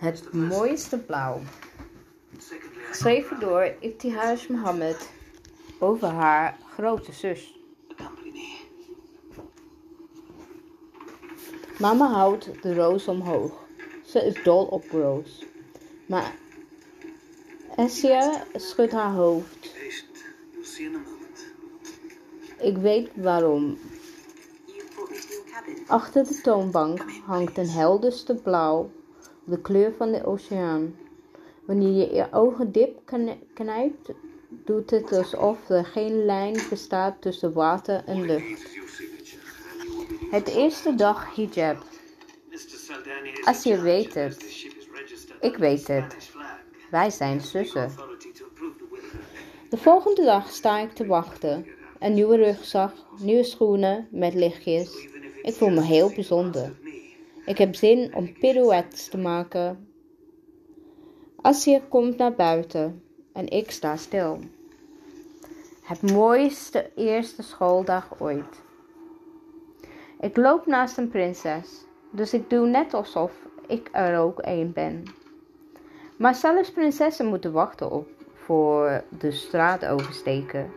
Het mooiste blauw. Geschreven door Ibtihaj Mohammed over haar grote zus. Mama houdt de roos omhoog. Ze is dol op roos. Maar Essia schudt haar hoofd. Ik weet waarom. Achter de toonbank hangt een helderste blauw, de kleur van de oceaan. Wanneer je je ogen diep knijpt, doet het alsof er geen lijn bestaat tussen water en lucht. Het eerste dag hijab. Als je weet het. Ik weet het. Wij zijn zussen. De volgende dag sta ik te wachten. Een nieuwe rugzak, nieuwe schoenen met lichtjes. Ik voel me heel bijzonder. Ik heb zin om pirouettes te maken. Asir komt naar buiten en ik sta stil. Het mooiste eerste schooldag ooit. Ik loop naast een prinses, dus ik doe net alsof ik er ook een ben. Maar zelfs prinsessen moeten wachten op voor de straat oversteken.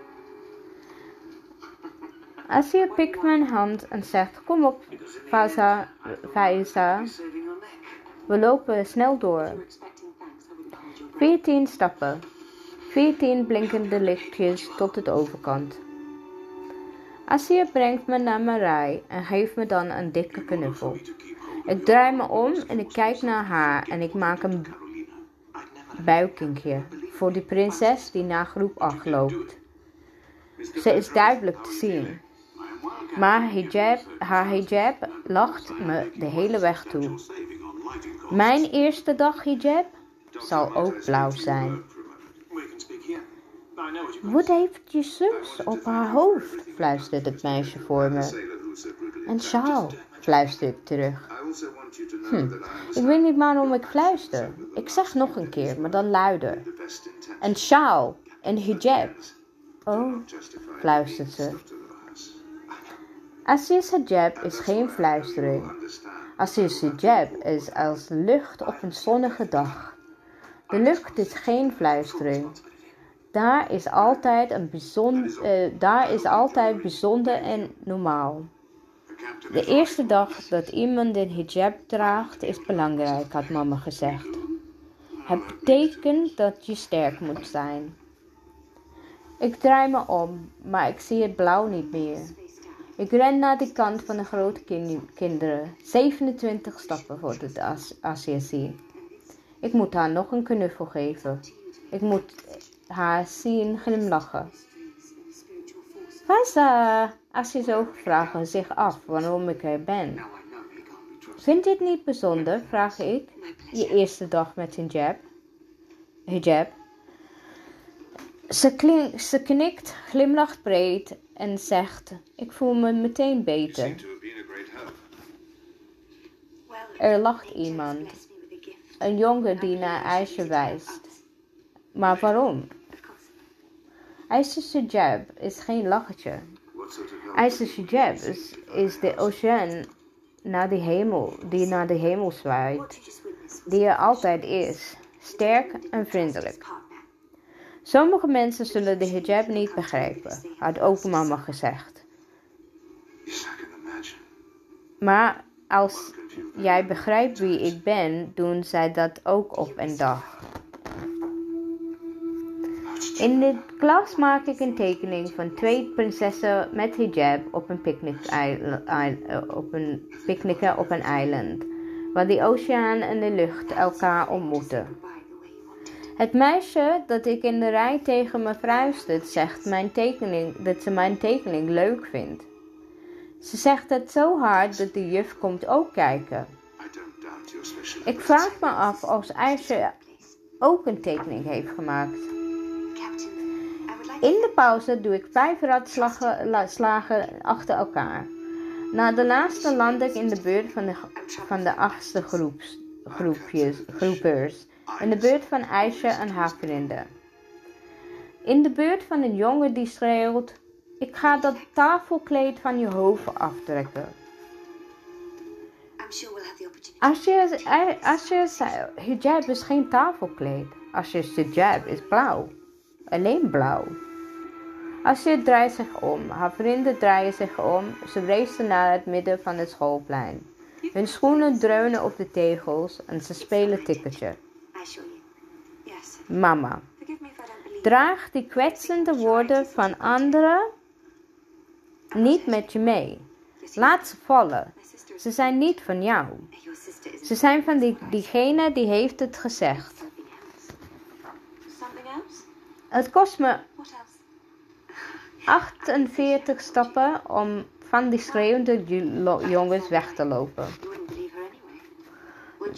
Asir pikt mijn hand en zegt: Kom op, Faiza. Faiza. We lopen snel door. Veertien stappen. Veertien blinkende lichtjes tot het overkant. Asir brengt me naar rij en geeft me dan een dikke knuffel. Ik draai me om en ik kijk naar haar en ik maak een buikingje voor die prinses die naar groep 8 loopt. Ze is duidelijk te zien. Maar hijab, haar hijab lacht me de hele weg toe. Mijn eerste dag hijab zal ook blauw zijn. Wat heeft je zus op haar hoofd? fluistert het meisje voor me. Een sjaal, fluister ik terug. Hm, ik weet niet waarom ik fluister. Ik zeg nog een keer, maar dan luider. Een sjaal, een hijab. Oh, fluistert ze. Assis hijab is geen fluistering. Assis hijab is als lucht op een zonnige dag. De lucht is geen fluistering. Daar is altijd, een bijzonder, uh, daar is altijd bijzonder en normaal. De eerste dag dat iemand een hijab draagt is belangrijk, had mama gezegd. Het betekent dat je sterk moet zijn. Ik draai me om, maar ik zie het blauw niet meer. Ik ren naar de kant van de grote kinderen. 27 stappen voor het as Ik moet haar nog een knuffel geven. Ik moet haar zien glimlachen. Vasa, zo vragen zich af waarom ik er ben. Vind je het niet bijzonder, vraag ik, je eerste dag met hijab? Hijab. Ze, ze knikt, glimlacht breed en zegt: Ik voel me meteen beter. Er lacht iemand, een jongen die naar IJsje wijst. Maar waarom? IJsje hijab is geen lachertje. IJsje hijab is, is de oceaan naar de hemel, die naar de hemel zwaait, die er altijd is, sterk en vriendelijk. Sommige mensen zullen de hijab niet begrijpen, had ook mama gezegd. Maar als jij begrijpt wie ik ben, doen zij dat ook op een dag. In de klas maak ik een tekening van twee prinsessen met hijab op een picknick op een picknicken op een eiland, waar de oceaan en de lucht elkaar ontmoeten. Het meisje dat ik in de rij tegen me fluistert, zegt mijn tekening, dat ze mijn tekening leuk vindt. Ze zegt het zo hard dat de juf komt ook kijken. Ik vraag me af of IJsje ook een tekening heeft gemaakt. In de pauze doe ik vijf ratslagen achter elkaar. Na de laatste land ik in de beurt van de, van de achtste groepjes, groepers in de beurt van IJsje en haar vrienden. In de beurt van een jongen die schreeuwt: Ik ga dat tafelkleed van je hoofd aftrekken. Als je, hijab is geen tafelkleed. Als je hijab is blauw. Alleen blauw. Je draait zich om. Haar vrienden draaien zich om. Ze racen naar het midden van het schoolplein. Hun schoenen dreunen op de tegels en ze spelen tikkertje. Mama. Draag die kwetsende woorden van anderen niet met je mee. Laat ze vallen. Ze zijn niet van jou. Ze zijn van die, diegene die heeft het gezegd. Het kost me 48 stappen om van die schreeuwende jongens weg te lopen.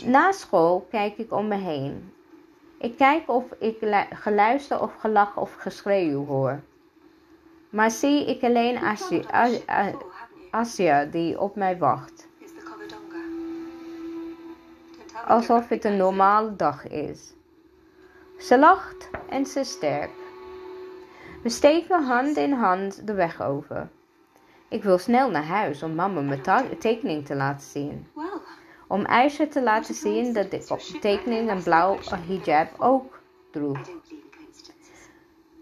Na school kijk ik om me heen. Ik kijk of ik geluister of gelach of geschreeuw hoor. Maar zie ik alleen Asia, die op mij wacht. Alsof het een normale dag is. Ze lacht en ze sterk. We steken hand in hand de weg over. Ik wil snel naar huis om mama mijn tekening te laten zien. Om Aisha te laten zien dat de tekening een blauw hijab ook droeg.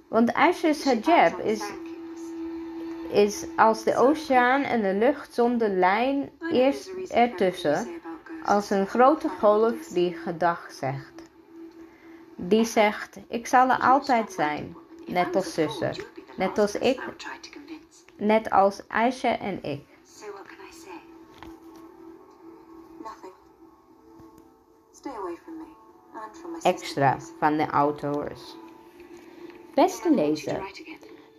Want Aisha's hijab is, is als de oceaan en de lucht zonder lijn eerst ertussen, als een grote golf die gedag zegt. Die zegt, ik zal er altijd zijn, net als zussen, net als ik, net als Aisha en ik. Extra van de auteurs. Beste lezer,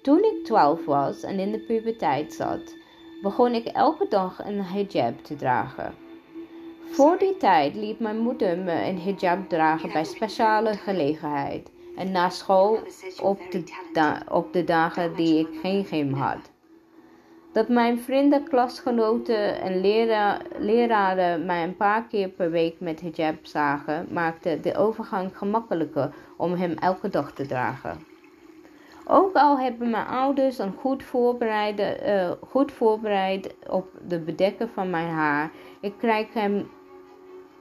toen ik 12 was en in de puberteit zat, begon ik elke dag een hijab te dragen. Voor die tijd liet mijn moeder me een hijab dragen bij speciale gelegenheid en na school op de, op de dagen die ik geen gym had. Dat mijn vrienden, klasgenoten en lera leraren mij een paar keer per week met hijab zagen, maakte de overgang gemakkelijker om hem elke dag te dragen. Ook al hebben mijn ouders een goed, voorbereide, uh, goed voorbereid op de bedekken van mijn haar, ik krijg, hem,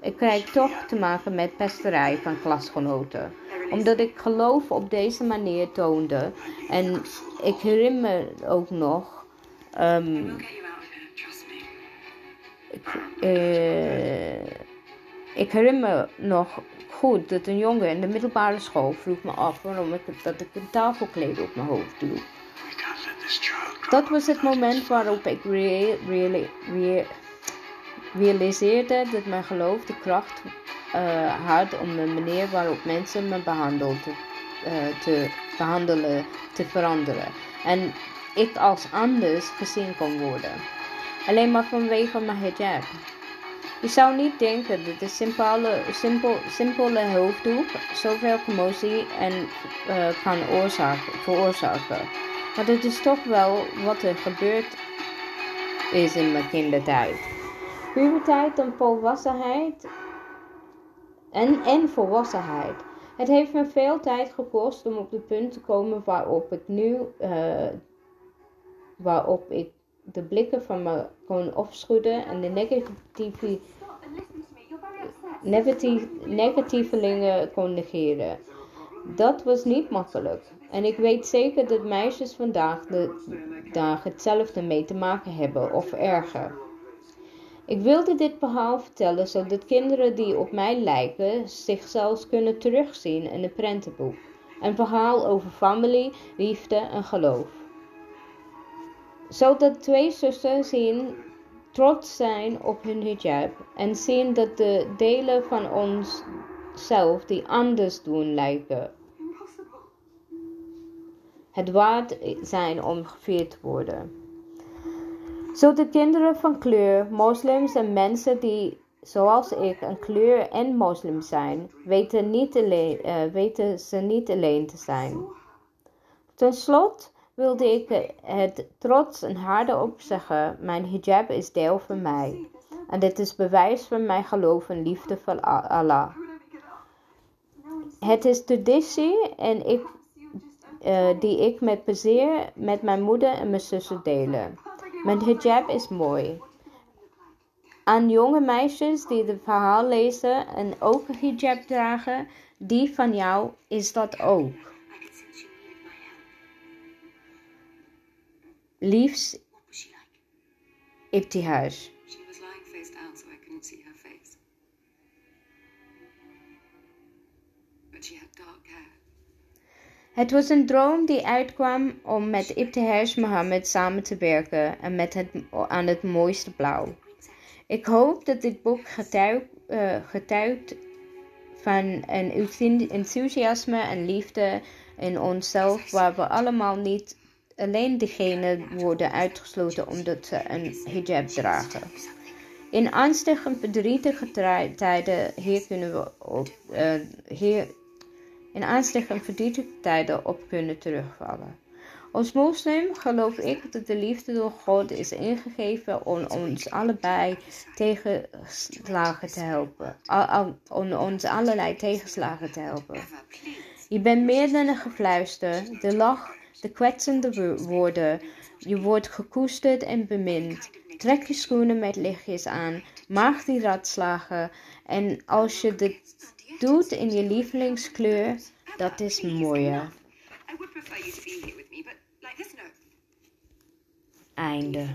ik krijg toch te maken met pesterij van klasgenoten. Omdat ik geloof op deze manier toonde. En ik herinner me ook nog. Um, ik, uh, ik herinner me nog goed dat een jongen in de middelbare school vroeg me af waarom ik, dat ik een tafelkleed op mijn hoofd doe. Dat was het moment waarop ik realiseerde dat mijn geloof de kracht uh, had om de manier waarop mensen me behandelden uh, te behandelen te veranderen. En ik als anders gezien kon worden. Alleen maar vanwege mijn hijab. Je zou niet denken dat de simpele, simpel, simpele hoofddoek zoveel commotie en, uh, kan oorzaken, veroorzaken. Maar dat is toch wel wat er gebeurd is in mijn kindertijd. Puberteit en volwassenheid en, en volwassenheid. Het heeft me veel tijd gekost om op het punt te komen waarop ik nu, uh, waarop ik de blikken van me kon afschudden en de negatieve, negatieve, negatievelingen kon negeren. Dat was niet makkelijk. En ik weet zeker dat meisjes vandaag de dag hetzelfde mee te maken hebben of erger. Ik wilde dit verhaal vertellen zodat kinderen die op mij lijken zichzelf kunnen terugzien in het prentenboek. Een verhaal over familie, liefde en geloof zodat twee zussen zien trots zijn op hun hijab en zien dat de delen van ons zelf die anders doen lijken. Het waard zijn om gevierd te worden. Zodat kinderen van kleur, moslims en mensen die zoals ik een kleur en moslim zijn, weten, niet alleen, uh, weten ze niet alleen te zijn. Ten slotte wilde ik het trots en harde opzeggen. Mijn hijab is deel van mij. En dit is bewijs van mijn geloof en liefde voor Allah. Het is traditie en ik, uh, die ik met plezier met mijn moeder en mijn zussen delen. Mijn hijab is mooi. Aan jonge meisjes die het verhaal lezen en ook hijab dragen, die van jou is dat ook. Dark hair. Het was een droom die uitkwam om met Ibtihaj Mohammed samen te werken en met het, aan het mooiste blauw. Ik hoop dat dit boek getuigt, eh, getuigt van een enthou- enthousiasme en liefde in onszelf, waar we allemaal niet alleen degene worden uitgesloten omdat ze een hijab dragen. In angstige en verdrietige tijden hier kunnen we op, eh, hier, in angstige en verdrietige tijden op kunnen terugvallen. Als moslim geloof ik dat de liefde door God is ingegeven om ons allebei tegenslagen te helpen. Om ons allerlei tegenslagen te helpen. Je bent meer dan een gefluister, de lach, de kwetsende wo- woorden. Je wordt gekoesterd en bemind. Trek je schoenen met lichtjes aan, maak die ratslagen. En als je dit doet in je lievelingskleur, dat is mooier. Einde.